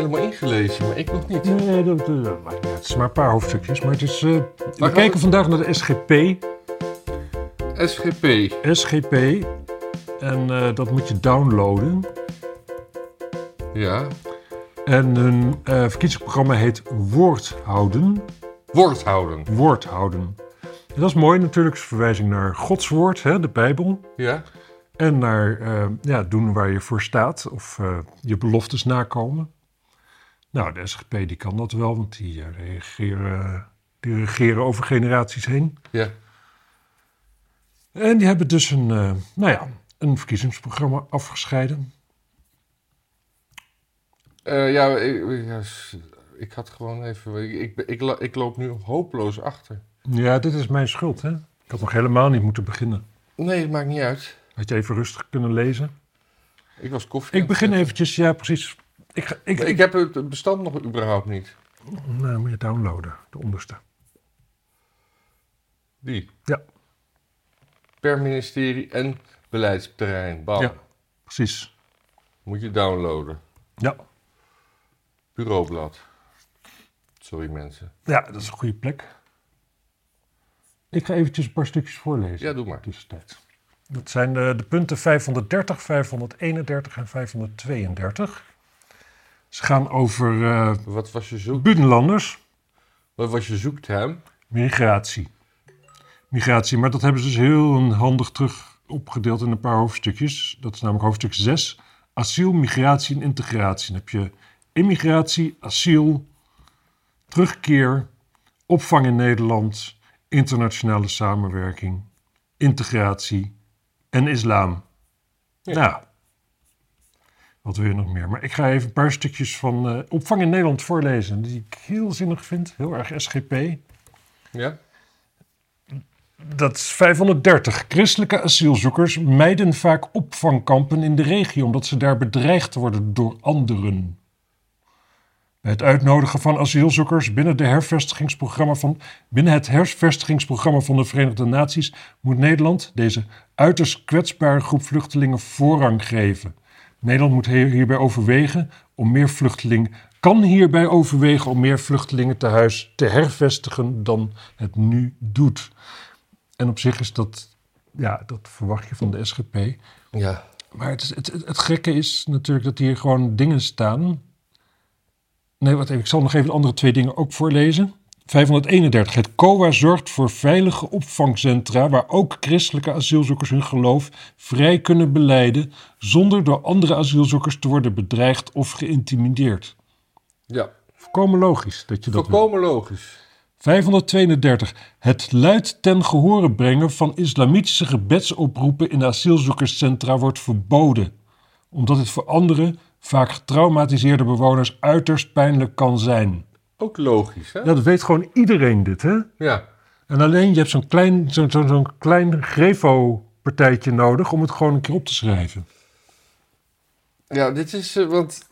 helemaal ingelezen, maar ik nog niet. Nee, dat, dat- dat maakt niet uit. Het is maar een paar hoofdstukjes. Maar het is, eh, we kijken we- vandaag naar de SGP. SGP. SGP. En eh, dat moet je downloaden. Ja. En hun eh, verkiezingsprogramma heet Woordhouden. Woord houden. Woordhouden. En dat is mooi natuurlijk. Is verwijzing naar Gods woord, hè, de Bijbel. Ja. En naar eh, ja, doen waar je voor staat. Of eh, je beloftes nakomen. Nou, de SGP die kan dat wel. Want die, eh, reageren, die regeren over generaties heen. Ja. En die hebben dus een, eh, nou ja, een verkiezingsprogramma afgescheiden. Eh, ja, ik, ja, ik had gewoon even... Ik, ik, ik, lo- ik loop nu hopeloos achter. Ja, dit is mijn schuld, hè? Ik had nog helemaal niet moeten beginnen. Nee, het maakt niet uit. Had je even rustig kunnen lezen? Ik was koffie. Ik begin eventjes, ja precies. Ik, ga, ik, Ik heb het bestand nog überhaupt niet. Nou, moet je downloaden, de onderste. Die. Ja. Per ministerie en beleidsterrein. Bam. Ja. Precies. Moet je downloaden. Ja. Bureaublad. Sorry mensen. ja, dat is een goede plek. Ik ga eventjes een paar stukjes voorlezen. Ja, doe maar. Tussentijd. Dat zijn de, de punten 530, 531 en 532. Ze gaan over eh Wat was je zoek? buitenlanders. Wat was je zoekterm? Migratie. Migratie, maar dat hebben ze dus heel handig terug opgedeeld in een paar hoofdstukjes. Dat is namelijk hoofdstuk 6. Asiel, migratie en integratie. Dan heb je immigratie, asiel, terugkeer, opvang in Nederland, internationale samenwerking, integratie en islam. Ja. Nou, wat wil je nog meer? Maar ik ga even een paar stukjes van eh, opvang in Nederland voorlezen, die ik heel zinnig vind. Heel erg SGP. Ja? Dat is 530. Christelijke asielzoekers mijden vaak opvangkampen in de regio omdat ze daar bedreigd worden door anderen. Bij het uitnodigen van asielzoekers binnen, de hervestigingsprogramma van, binnen het hervestigingsprogramma van de Verenigde Naties moet Nederland deze uiterst kwetsbare groep vluchtelingen voorrang geven. Nederland moet hier- hierbij overwegen om meer vluchtelingen, kan hierbij overwegen om meer vluchtelingen te huis te hervestigen dan het nu doet. En op zich is dat, ja, dat verwacht je van de SGP. Ja. Maar het, het, het gekke is natuurlijk dat hier gewoon dingen staan. Nee, wat even, ik zal nog even de andere twee dingen ook voorlezen. 531. Het COA zorgt voor veilige opvangcentra waar ook christelijke asielzoekers hun geloof vrij kunnen beleiden zonder door andere asielzoekers te worden bedreigd of geïntimideerd. Ja. Volkomen logisch dat je dat wil. Volkomen logisch. 532. Het luid ten gehore brengen van islamitische gebedsoproepen in de asielzoekerscentra wordt verboden, omdat het voor andere, vaak getraumatiseerde bewoners uiterst pijnlijk kan zijn. Ook logisch, hè? Ja, dat weet gewoon iedereen dit, hè? Ja. En alleen je hebt zo'n klein, zo'n zo'n zo'n klein Grevo-partijtje nodig om het gewoon een keer op te schrijven. Ja, dit is... eh, want...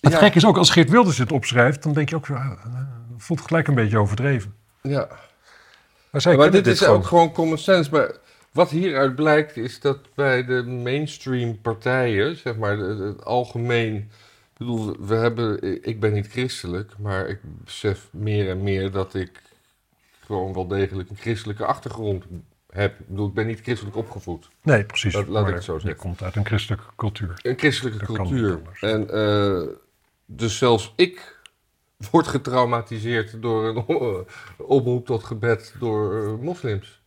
Het ja. gek is ook, als Geert Wilders het opschrijft, dan denk je ook zo, ah, eh, voelt het gelijk een beetje overdreven. Ja. Maar zij maar kennen dit is gewoon. ook gewoon common sense. Maar wat hieruit blijkt is dat bij de mainstream partijen, zeg maar, de- de- het algemeen. Ik bedoel, we hebben. Ik ben niet christelijk, maar ik besef meer en meer dat ik gewoon wel degelijk een christelijke achtergrond heb. Ik bedoel, ik ben niet christelijk opgevoed. Nee, precies. Laat- laat ik het zo Je zeggen. komt uit een christelijke cultuur. Een christelijke Dat cultuur. En eh, dus zelfs ik word getraumatiseerd door een oproep tot gebed door eh, moslims.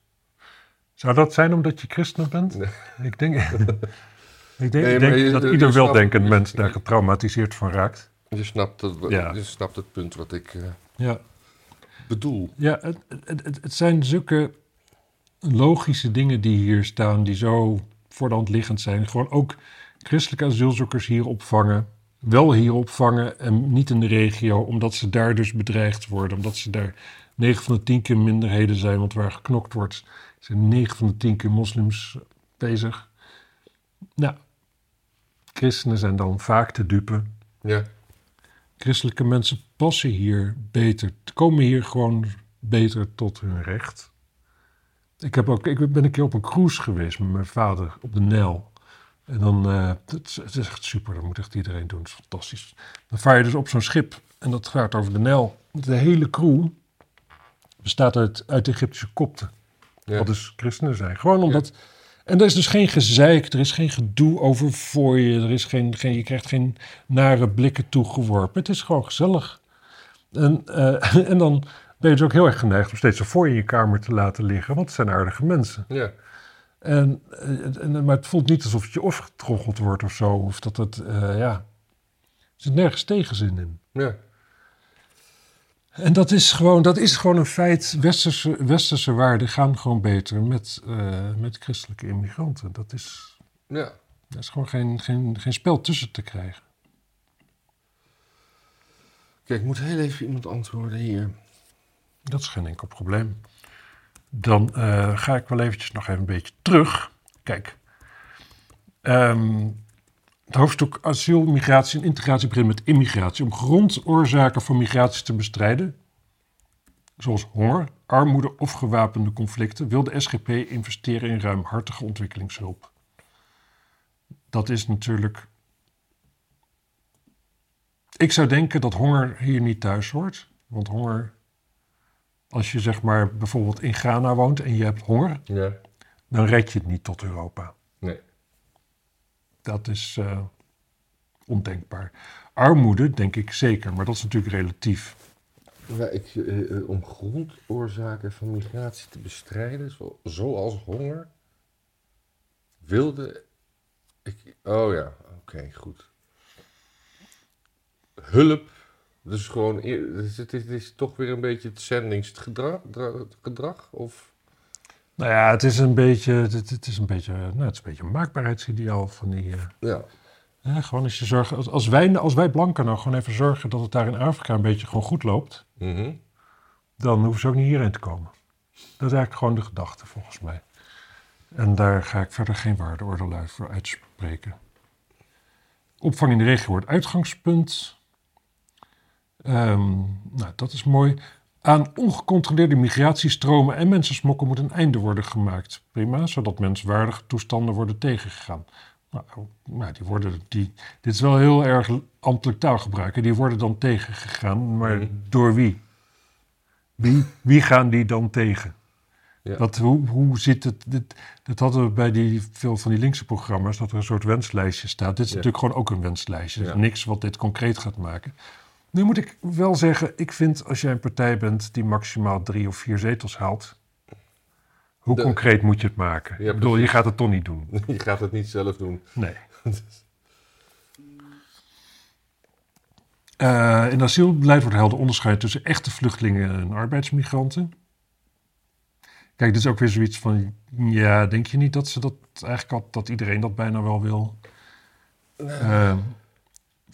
Zou dat zijn omdat je christen bent? Nee. Ik denk, ik denk, Nee, ik maar denk je- dat je ieder snapt- weldenkend mens daar getraumatiseerd van raakt. Je snapt het, Ja. je snapt het punt wat ik eh, Ja, bedoel. ja het, het, het, het zijn zulke logische dingen die hier staan, die zo voor de hand liggend zijn. Gewoon ook christelijke asielzoekers hier opvangen. Wel hier opvangen en niet in de regio, omdat ze daar dus bedreigd worden. Omdat ze daar 9 van de 10 keer minderheden zijn, want waar geknokt wordt, zijn 9 van de 10 keer moslims bezig. Nou, christenen zijn dan vaak te dupe. Ja. Christelijke mensen passen hier beter, komen hier gewoon beter tot hun recht. Ik, heb ook, ik ben een keer op een cruise geweest met mijn vader op de Nijl. En dan, eh, het, is, het is echt super, dat moet echt iedereen doen, het is fantastisch. Dan vaar je dus op zo'n schip en dat gaat over de Nijl. De hele crew bestaat uit, uit Egyptische kopten, Ja. wat dus christenen zijn. Gewoon omdat... En er is dus geen gezeik, er is geen gedoe over voor je, er is geen, geen, je krijgt geen nare blikken toegeworpen. Het is gewoon gezellig. En, eh, en dan ben je dus ook heel erg geneigd om steeds zo voor je in je kamer te laten liggen, want het zijn aardige mensen. Ja. En, eh, en, maar het voelt niet alsof het je afgetroggeld wordt of zo. Of dat het, eh, ja... Er zit nergens tegenzin in. Ja. En dat is gewoon, dat is gewoon een feit. Westerse, westerse waarden gaan gewoon beter met, eh, met christelijke immigranten. Dat is, Ja. daar is gewoon geen, geen, geen spel tussen te krijgen. Kijk, ik moet heel even iemand antwoorden hier. Dat is geen enkel probleem. Dan eh, ga ik wel eventjes nog even een beetje terug. Kijk, ehm, het hoofdstuk asiel, migratie en integratie begint met immigratie. Om grondoorzaken van migratie te bestrijden, zoals honger, armoede of gewapende conflicten, wil de SGP investeren in ruimhartige ontwikkelingshulp. Dat is natuurlijk. Ik zou denken dat honger hier niet thuis hoort. Want honger als je zeg maar bijvoorbeeld in Ghana woont en je hebt honger, Ja. dan red je het niet tot Europa. Dat is eh, ondenkbaar. Armoede denk ik zeker, maar dat is natuurlijk relatief. Ik, eh, eh, om grondoorzaken van migratie te bestrijden, zo, zoals honger, wilde ik. Oh ja, oké, goed. Hulp, dus gewoon. dus Het is, het is toch weer een beetje het zendingsgedrag, dra- gedrag? Of. Nou ja, het is een beetje, het, het is een beetje, nou, het is een beetje een maakbaarheidsideaal van die. eh, Ja, hè, gewoon als je zorgt, als, als wij, als wij blanken nou gewoon even zorgen dat het daar in Afrika een beetje gewoon goed loopt, mhm. dan hoeven ze ook niet hierheen te komen. Dat is eigenlijk gewoon de gedachte volgens mij. En daar ga ik verder geen waardeoordeel voor uitspreken. Opvang in de regio wordt uitgangspunt. Ehm, nou, dat is mooi. Aan ongecontroleerde migratiestromen en mensensmokkel moet een einde worden gemaakt. Prima, zodat menswaardige toestanden worden tegengegaan. Nou, nou, die worden, die, dit is wel heel erg ambtelijk taalgebruik. hè. Die worden dan tegengegaan, maar Mhm. door wie? Wie, wie gaan die dan tegen? Ja. Dat, hoe, hoe zit het? Dit, dat hadden we bij die, veel van die linkse programma's, dat er een soort wenslijstje staat. Dit is Ja. natuurlijk gewoon ook een wenslijstje. Ja. niks wat dit concreet gaat maken. Nu moet ik wel zeggen, ik vind als jij een partij bent die maximaal drie of vier zetels haalt, hoe De- concreet moet je het maken? Ja, ik bedoel, je gaat het toch niet doen. Je gaat het niet zelf doen. Nee. Eh, in asielbeleid wordt helder onderscheid tussen echte vluchtelingen en arbeidsmigranten. Kijk, dit is ook weer zoiets van, ja, denk je niet dat ze dat eigenlijk al, dat iedereen dat bijna wel wil? Eh,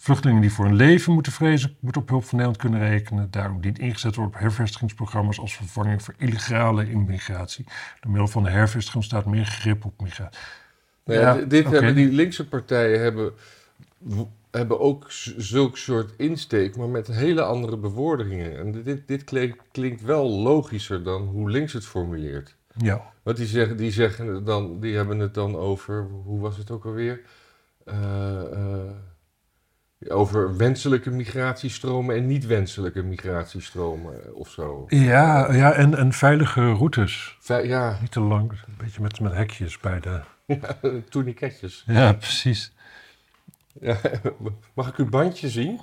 vluchtelingen die voor hun leven moeten vrezen, moeten op hulp van Nederland kunnen rekenen. Daarom dient ingezet worden op hervestigingsprogramma's als vervanging voor illegale immigratie. Door middel van de hervestiging ontstaat meer grip op migratie. Nou ja, Ja, dit- hebben die linkse partijen hebben, hebben ook zulk soort insteek, maar met hele andere bewoordingen. En dit, dit klinkt, klinkt wel logischer dan hoe links het formuleert. Ja. Want die zeggen, die zeggen dan, die hebben het dan over, hoe was het ook alweer? Eh, over wenselijke migratiestromen en niet wenselijke migratiestromen of zo. Ja, ja en, en veilige routes. Ve- ja, Niet te lang, een beetje met, met hekjes bij de... tourniquetjes. Ja, precies. Ja, mag ik uw bandje zien?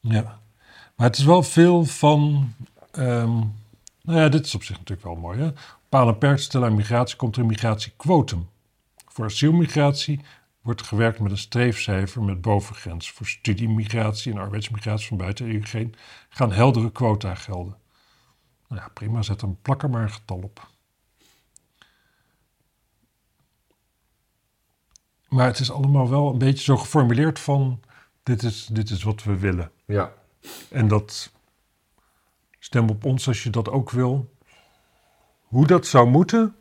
Ja. Maar het is wel veel van... ehm, nou ja, dit is op zich natuurlijk wel mooi. Hè? Paal en perk stellen aan migratie komt er een migratiequotum. Voor asielmigratie wordt gewerkt met een streefcijfer met bovengrens. Voor studiemigratie en arbeidsmigratie van buiten EU geen gaan heldere quota gelden. Nou ja, prima, zet een plak er maar een getal op. Maar het is allemaal wel een beetje zo geformuleerd van... dit is, dit is wat we willen. Ja. En dat stem op ons als je dat ook wil. Hoe dat zou moeten,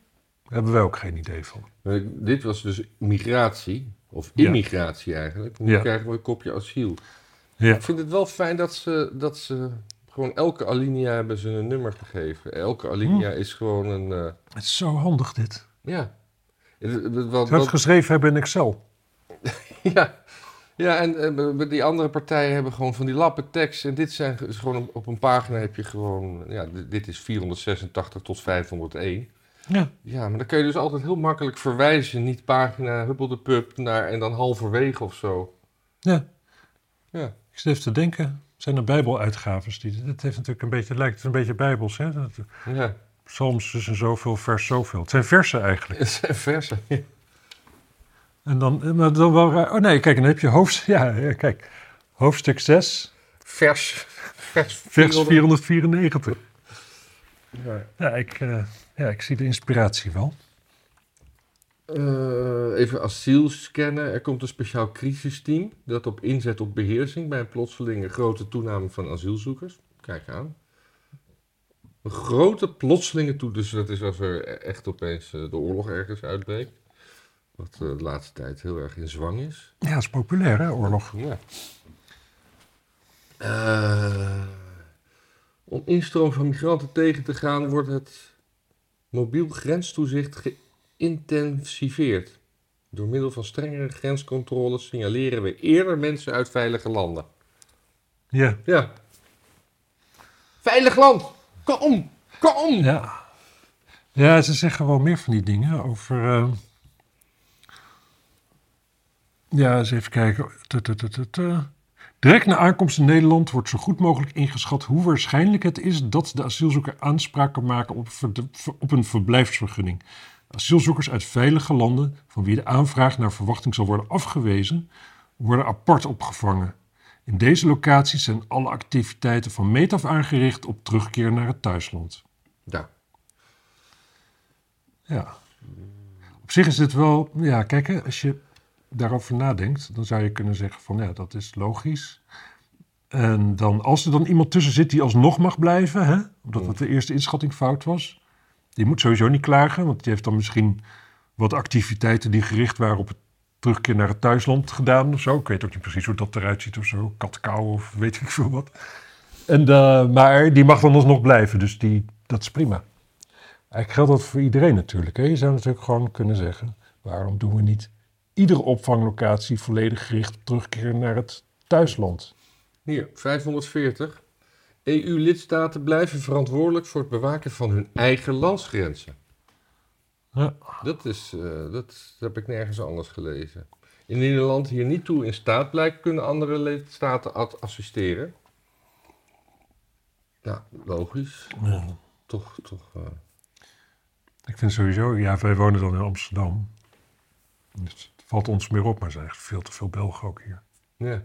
hebben wij ook geen idee van. Dit was dus migratie, of Ja. immigratie eigenlijk. Nu Ja. krijgen we een kopje asiel. Ja, Ik vind het wel fijn dat ze, dat ze gewoon elke alinea hebben ze een nummer gegeven. Elke alinea Hm. is gewoon een... eh, het is zo handig dit. ja. Wat, het wat- geschreven hebben in Excel? ja, ja en eh, die andere partijen hebben gewoon van die lappen tekst. En dit zijn is gewoon op, op een pagina heb je gewoon... Ja, dit- dit is 486 tot 501. Ja. Ja, maar dan kun je dus altijd heel makkelijk verwijzen. Niet pagina huppel de pub naar en dan halverwege of zo. Ja. Ja. Ik zit even te denken, zijn er bijbeluitgaves? Die, dit heeft natuurlijk een beetje, lijkt het een beetje bijbels, hè? Dat, Ja, Psalms tussen zoveel, vers zoveel. Het zijn versen eigenlijk. het zijn versen. En dan, eh, maar dan wel raar- Oh nee, kijk, dan heb je hoofdstuk, ja, ja, kijk, hoofdstuk 6, Vers. Vers. vers 494. Ja. Ja, ik, eh, ja, ik zie de inspiratie wel. Eh, even asiel scannen. Er komt een speciaal crisisteam dat op inzet op beheersing bij een plotselinge grote toename van asielzoekers. Kijk aan. Een grote plotselinge toe, dus dat is als er echt opeens eh, de oorlog ergens uitbreekt. Wat de laatste tijd heel erg in zwang is. Ja, dat is populair, hè, oorlog. Ja. Eh, om instroom van migranten tegen te gaan, wordt het mobiel grenstoezicht geïntensiveerd. Door middel van strengere grenscontroles signaleren we eerder mensen uit veilige landen. Ja, Ja. Veilig land! Kom! Kom! ja. Ja, ze zeggen wel meer van die dingen over... eh, Ja, eens even kijken. Direct na aankomst in Nederland wordt zo goed mogelijk ingeschat hoe waarschijnlijk het is dat de asielzoeker aanspraak kan maken op, een verblijfsvergunning. Asielzoekers uit veilige landen, van wie de aanvraag naar verwachting zal worden afgewezen, worden apart opgevangen. In deze locaties zijn alle activiteiten van meet af aangericht op terugkeer naar het thuisland. Ja. Ja. Op zich is dit wel, ja, kijk, hè, als je daarover nadenkt, dan zou je kunnen zeggen van ja, dat is logisch. En dan, als er dan iemand tussen zit die alsnog mag blijven, hè, omdat het de eerste inschatting fout was, die moet sowieso niet klagen, want die heeft dan misschien wat activiteiten die gericht waren op het terugkeer naar het thuisland gedaan of zo. Ik weet ook niet precies hoe dat eruit ziet of zo, katkou of weet ik veel wat. En, eh, maar die mag dan alsnog blijven, dus die, dat is prima. Eigenlijk geldt dat voor iedereen natuurlijk. Hè? Je zou natuurlijk gewoon kunnen zeggen: waarom doen we niet iedere opvanglocatie volledig gericht op terugkeer naar het thuisland? Hier, 540. EU-lidstaten blijven verantwoordelijk voor het bewaken van hun eigen landsgrenzen. Ja. Dat, is, eh, dat, dat heb ik nergens anders gelezen. Indien een land hier niet toe in staat blijkt, kunnen andere lidstaten ad- assisteren. Ja, logisch. Ja. Toch, toch. eh, Ik vind sowieso, ja, wij wonen dan in Amsterdam. Dus valt ons meer op, maar er zijn echt veel te veel Belgen ook hier. ja.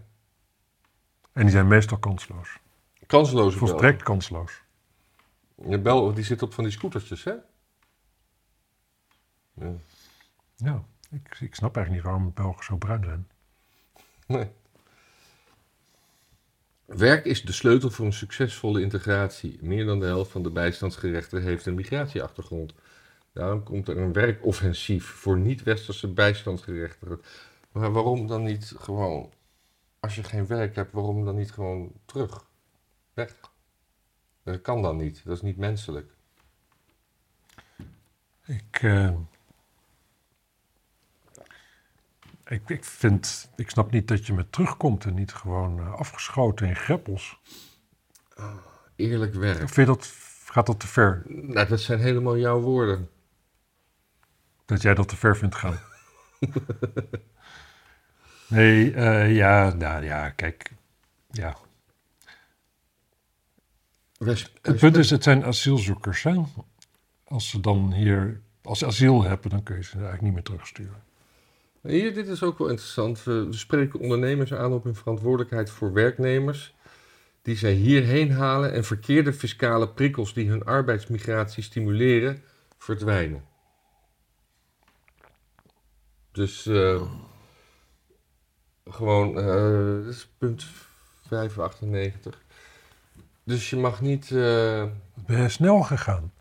En die zijn meestal kansloos. Kansloze Volstrekt kansloos. Ja, Bel, die zit op van die scootertjes, hè? Ja. Ja, ik, ik snap eigenlijk niet waarom Belgen zo bruin zijn. Nee. Werk is de sleutel voor een succesvolle integratie. Meer dan de helft van de bijstandsgerechten heeft een migratieachtergrond. Daarom komt er een werkoffensief voor niet-westerse bijstandsgerechten. Maar waarom dan niet gewoon, als je geen werk hebt, waarom dan niet gewoon terug? Weg. Dat kan dan niet, dat is niet menselijk. Ik, eh, ik, ik vind, ik snap niet dat je met terugkomt en niet gewoon eh, afgeschoten in greppels. Eerlijk werk. Vind je dat, gaat dat te ver? Nou, dat zijn helemaal jouw woorden. Dat jij dat te ver vindt gaan? nee, eh, ja, nou ja, kijk, ja. Het punt is, het zijn asielzoekers, hè? Als ze dan hier, als ze asiel hebben, dan kun je ze eigenlijk niet meer terugsturen. Hier, dit is ook wel interessant. We we spreken ondernemers aan op hun verantwoordelijkheid voor werknemers die zij hierheen halen en verkeerde fiscale prikkels die hun arbeidsmigratie stimuleren, verdwijnen. Dus eh, gewoon, eh dat is punt 598. Dus je mag niet. eh, Ben je snel gegaan?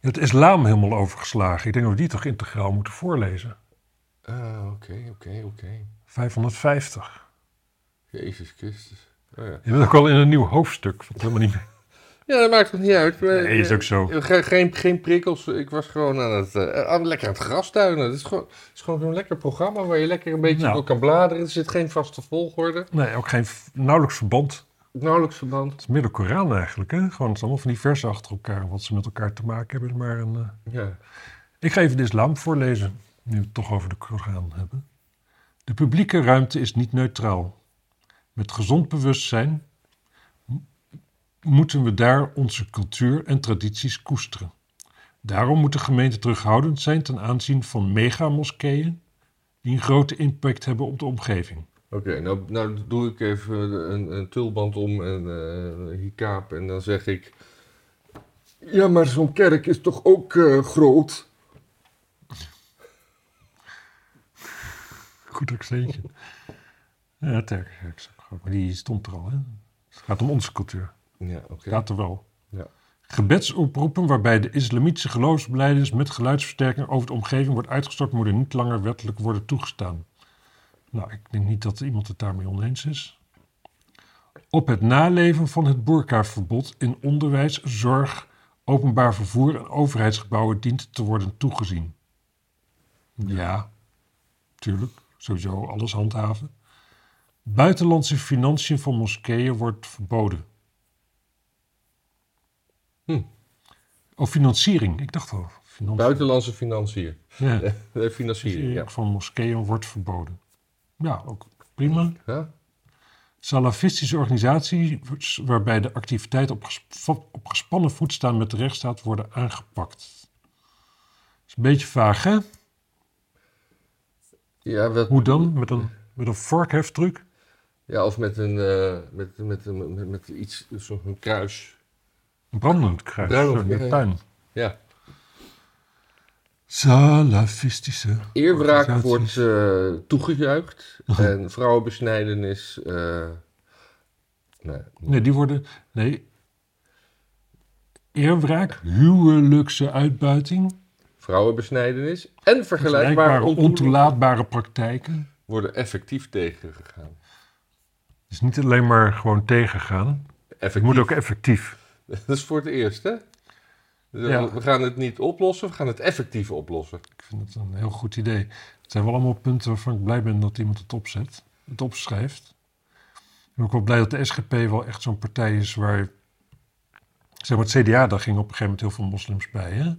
Je hebt islam helemaal overgeslagen. Ik denk dat we die toch integraal moeten voorlezen. Ah, oké, oké, oké. 550. Jezus Christus. Oh ja. Je bent ook al in een nieuw hoofdstuk. Wat helemaal niet meer. Ja, dat maakt toch niet uit. Nee, is ook zo. eh, Geen, geen, prikkels. Ik was gewoon aan het, eh, aan, lekker aan het grastuinen. Het is gewoon, het is gewoon zo'n lekker programma waar je lekker een beetje Nou. door kan bladeren. Er zit geen vaste volgorde. Nee, ook geen nauwelijks verband. Nauwelijks verband. Het is meer de Koran eigenlijk, hè? Gewoon, het is allemaal van die versen achter elkaar. Wat ze met elkaar te maken hebben. Maar een, eh, Ja. Ik ga even de islam voorlezen, nu we het toch over de Koran hebben. De publieke ruimte is niet neutraal. Met gezond bewustzijn moeten we daar onze cultuur en tradities koesteren. Daarom moet de gemeente terughoudend zijn ten aanzien van megamoskeeën die een grote impact hebben op de omgeving. Oké, nou, nou doe ik even een, een tulband om en eh, een hikaap en dan zeg ik... Ja, maar zo'n kerk is toch ook eh, groot? Goed accentje. Ja, Terk, maar die stond er al. Hè? Het gaat om onze cultuur. Ja, oké. Staat er wel. Ja. Gebedsoproepen waarbij de islamitische geloofsbeleiders met geluidsversterking over de omgeving wordt uitgestort, moeten niet langer wettelijk worden toegestaan. Nou, ik denk niet dat iemand het daarmee oneens is. Op het naleven van het burkaverbod in onderwijs, zorg, openbaar vervoer en overheidsgebouwen dient te worden toegezien. Ja, tuurlijk, sowieso alles handhaven. Buitenlandse financiën van moskeeën wordt verboden. Hm. Oh, financiering. Ik dacht al. Buitenlandse financiën. Ja, financiering, ja. van moskeeën wordt verboden. Ja, ook prima. ja. Salafistische organisaties waarbij de activiteiten op, gesp- op gespannen voet staan met de rechtsstaat worden aangepakt. Dat is een beetje vaag, hè? Ja, wat, Hoe dan? Met een, met een vorkheftruc? ja, of met een, met, met, met, met, met iets, zo'n kruis. Brandend kruis. Zo in de ja, ja. tuin. Ja. Salafistische Eerwraak wordt eh, toegejuicht en vrouwenbesnijdenis... eh nee, Nee, die worden. Nee. Eerwraak, huwelijkse uitbuiting, vrouwenbesnijdenis en vergelijkbare ontoelaatbare praktijken. worden effectief tegengegaan. Dus niet alleen maar gewoon tegengaan. Het moet ook effectief. Dat is voor het eerst, hè? Dus Ja. We gaan het niet oplossen, we gaan het effectief oplossen. Ik vind het een heel goed idee. Het zijn wel allemaal punten waarvan ik blij ben dat iemand het opzet. Het opschrijft. Ik ben ook wel blij dat de SGP wel echt zo'n partij is waar... Zeg maar, het CDA, daar ging op een gegeven moment heel veel moslims bij, hè? Ja.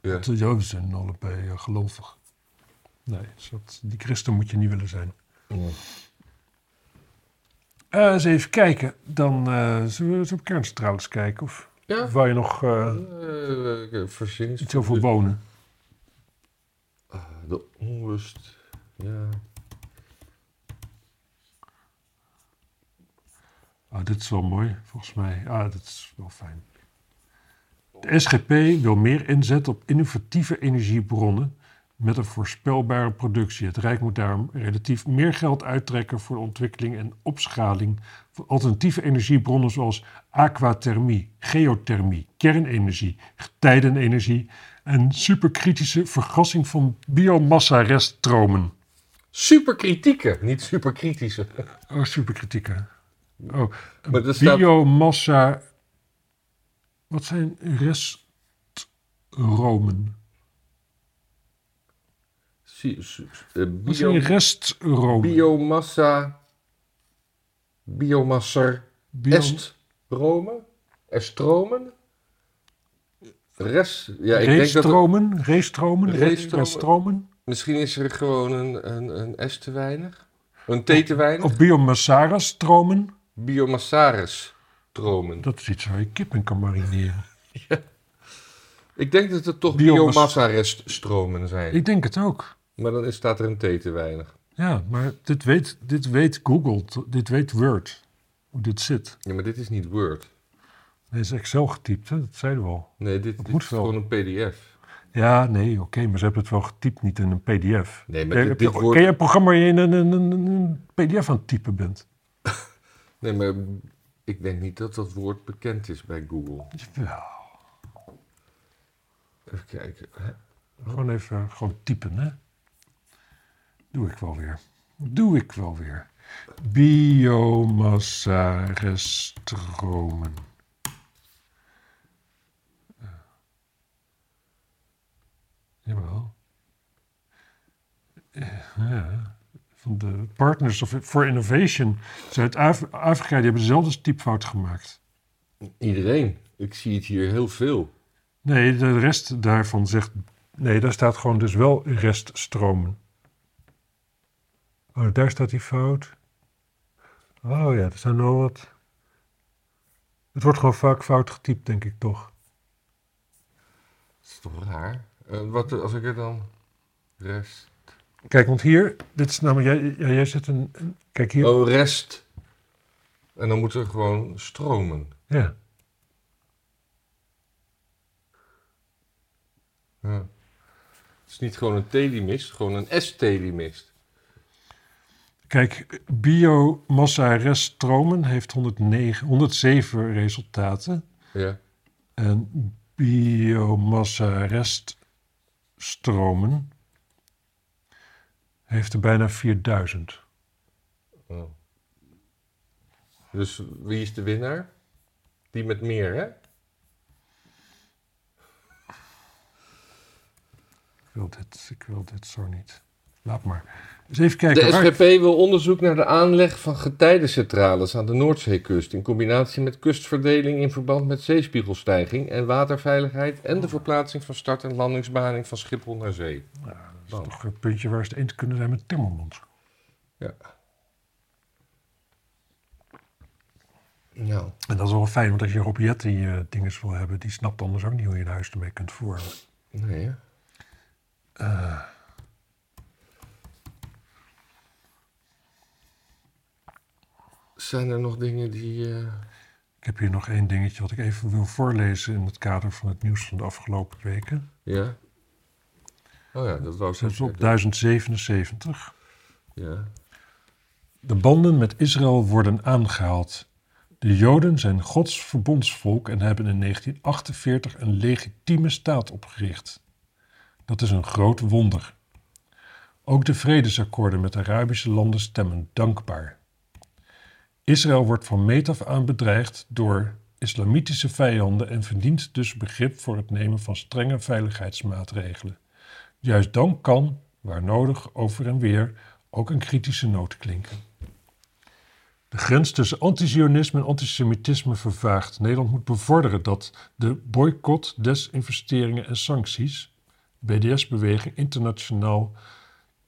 Want, Ja, we zijn allebei eh, gelovig. Nee, dus dat, die christen moet je niet willen zijn. Ja. Eh, eens even kijken. Dan eh zullen we eens op kerncentrales kijken. Of, Ja. wou je nog verzins- iets over wonen? Ah, de onrust. Ja. Ah, dit is wel mooi, volgens mij. Ah, dit is wel fijn. De SGP wil meer inzet op innovatieve energiebronnen met een voorspelbare productie. Het Rijk moet daarom relatief meer geld uittrekken voor de ontwikkeling en opschaling van alternatieve energiebronnen zoals aquathermie, geothermie, kernenergie, getijdenenergie en superkritische vergassing van biomassa-reststromen. Superkritieke, niet superkritische. Oh, superkritieke. Oh, staat- biomassa. Wat zijn restromen? Si- su- eh, Wat zijn bio, restromen? biomassa. Biomasser. Bio- Estromen? Estromen? Rest. Ja, ik denk dat. er-? Restromen. Restromen? misschien is er gewoon een, een, een S te weinig. Een T te weinig. Of biomassara-stromen? Biomassaris. Stromen. Dat is iets waar je kip in kan marineren. Ik denk dat het toch Biomas- biomassa-reststromen zijn. Ik denk het ook. Maar dan is, staat er een T te weinig. Ja, maar dit weet, dit weet Google, dit weet Word, hoe dit zit. Ja, maar dit is niet Word. Dit is Excel getypt, hè? dat zeiden we al. Nee, dit, dit moet is wel. gewoon een PDF. Ja, nee, oké, maar ze hebben het wel getypt, niet in een pdf. Nee, maar dit, je- dit. Ken je een programma waar je in een, een, een, een pdf aan het typen bent? Nee, maar ik denk niet dat dat woord bekend is bij Google. Ja, Even kijken. gewoon even gewoon typen, hè? Doe ik wel weer. Doe ik wel weer. Biomassa restromen. Eh. Jawel. Uh, ja. Van de Partners of, for Innovation Zuid-Afrika, die hebben dezelfde typfout gemaakt. Iedereen. Ik zie het hier heel veel. Nee, de rest daarvan zegt. Nee, daar staat gewoon dus wel reststromen. Oh, daar staat die fout. Oh ja, er zijn nog wat... Het wordt gewoon vaak fout getypt, denk ik toch. Dat is toch raar? Uh, wat als ik er dan rest... Kijk, want hier, dit is namelijk, jij, jij zet een, een, kijk hier. Oh, rest. En dan moet er gewoon stromen. Ja. ja. Het is niet gewoon een telimist, gewoon een S-telimist. Kijk, biomassa reststromen heeft 109, 107 resultaten. Ja. En biomassa reststromen heeft er bijna 4000. Oh. Dus wie is de winnaar? Die met meer, hè? Ik wil dit, ik wil dit zo niet. Laat maar. Dus even kijken. De SGP wil onderzoek naar de aanleg van getijdencentrales aan de Noordzeekust. In combinatie met kustverdeling in verband met zeespiegelstijging en waterveiligheid. En de verplaatsing van start- en landingsbaning van Schiphol naar zee. Ja, dat is toch een puntje waar ze het eens kunnen zijn met Timmermans. Ja. Nou. En dat is wel fijn, want als je Rob Jetti uh, dingen wil hebben, die snapt anders ook niet hoe je een huis ermee kunt voeren. Nee? Uh, Zijn er nog dingen die. Uh... Ik heb hier nog één dingetje wat ik even wil voorlezen in het kader van het nieuws van de afgelopen weken. Ja. Oh ja, dat was Dat is op 1077. Ja. De banden met Israël worden aangehaald. De Joden zijn Gods verbondsvolk en hebben in 1948 een legitieme staat opgericht. Dat is een groot wonder. Ook de vredesakkoorden met Arabische landen stemmen dankbaar. Israël wordt van meet af aan bedreigd door islamitische vijanden en verdient dus begrip voor het nemen van strenge veiligheidsmaatregelen. Juist dan kan, waar nodig, over en weer ook een kritische noot klinken. De grens tussen antisionisme en antisemitisme vervaagt. Nederland moet bevorderen dat de boycott, desinvesteringen en sancties, BDS-beweging, internationaal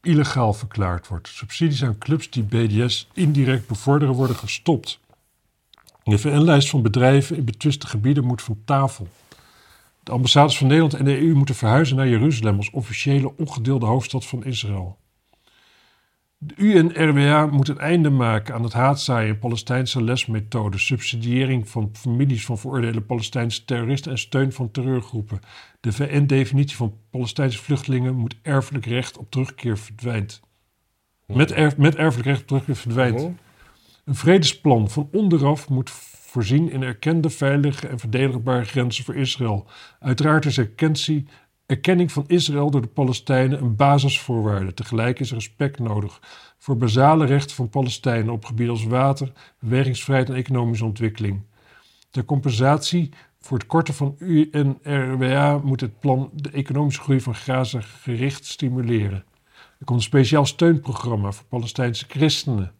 illegaal verklaard wordt. Subsidies aan clubs die BDS indirect bevorderen worden gestopt. De VN-lijst van bedrijven in betwiste gebieden moet van tafel. De ambassades van Nederland en de EU moeten verhuizen naar Jeruzalem als officiële ongedeelde hoofdstad van Israël. De UNRWA moet een einde maken aan het haatzaaien Palestijnse lesmethoden, subsidiëring van families van veroordeelde Palestijnse terroristen en steun van terreurgroepen. De VN-definitie van Palestijnse vluchtelingen moet erfelijk recht op terugkeer verdwijnt. Met, erf, met erfelijk recht op terugkeer verdwijnt. Een vredesplan van onderaf moet voorzien in erkende, veilige en verdedigbare grenzen voor Israël. Uiteraard is erkentie erkenning van Israël door de Palestijnen een basisvoorwaarde. Tegelijk is respect nodig voor basale rechten van Palestijnen op gebieden als water, bewegingsvrijheid en economische ontwikkeling. Ter compensatie voor het korten van UNRWA moet het plan de economische groei van Gaza gericht stimuleren. Er komt een speciaal steunprogramma voor Palestijnse christenen.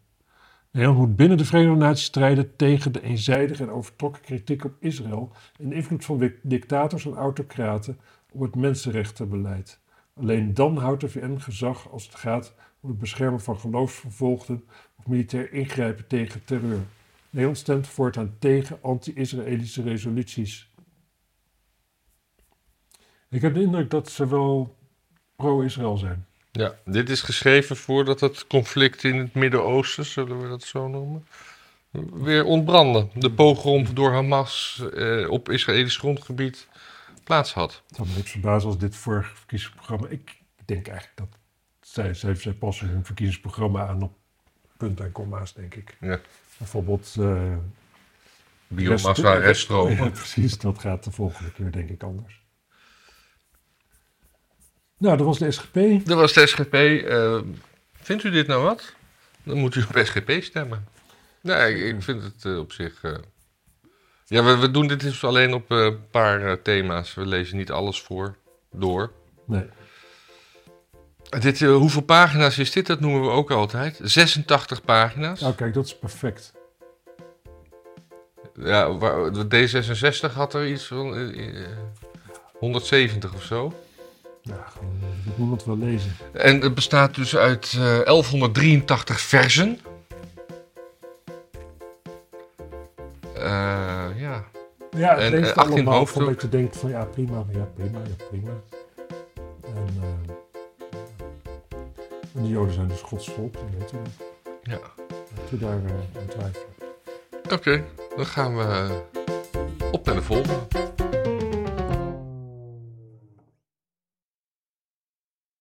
Nederland moet binnen de Verenigde Naties strijden tegen de eenzijdige en overtrokken kritiek op Israël en de invloed van dictators en autocraten op het mensenrechtenbeleid. Alleen dan houdt de VN gezag als het gaat om het beschermen van geloofsvervolgden of militair ingrijpen tegen terreur. Nederland stemt voortaan tegen anti-Israëlische resoluties. Ik heb de indruk dat ze wel pro-Israël zijn. Ja, dit is geschreven voordat het conflict in het Midden-Oosten, zullen we dat zo noemen, weer ontbrandde. De pogrom door Hamas eh, op Israëlisch grondgebied plaats had. Het zou me niks verbazen als dit vorige verkiezingsprogramma... Ik denk eigenlijk dat zij, zij, zij passen hun verkiezingsprogramma aan op punten en komma's, denk ik. Ja. Bijvoorbeeld... Uh, Biomassa, reststromen. Ja, precies, dat gaat de volgende keer denk ik anders. Nou, dat was de SGP. Dat was de SGP. Uh, vindt u dit nou wat? Dan moet u op SGP stemmen. Nee, ik vind het uh, op zich... Uh, ja, we, we, doen dit dus alleen op een paar thema's. We lezen niet alles voor, door. Nee. Dit, eh, hoeveel pagina's is dit? Dat noemen we ook altijd. 86 pagina's. Oh, kijk, dat is perfect. Ja, waar- de D66 had er iets van eh, eh, 170 of zo. Ja, gewoon, eh, dat moet wel lezen. En het bestaat dus uit eh, 1183 versen. Eh, ja. Ja, het En, leest eh, 18 allemaal hoofddoek. van dat je denkt van ja, prima, ja, prima, ja, prima. En, eh, en de Joden zijn dus Gods volk, dat weten we. ja. Daar eh, aan twijfelen. Oké, dan gaan we op naar de volgende.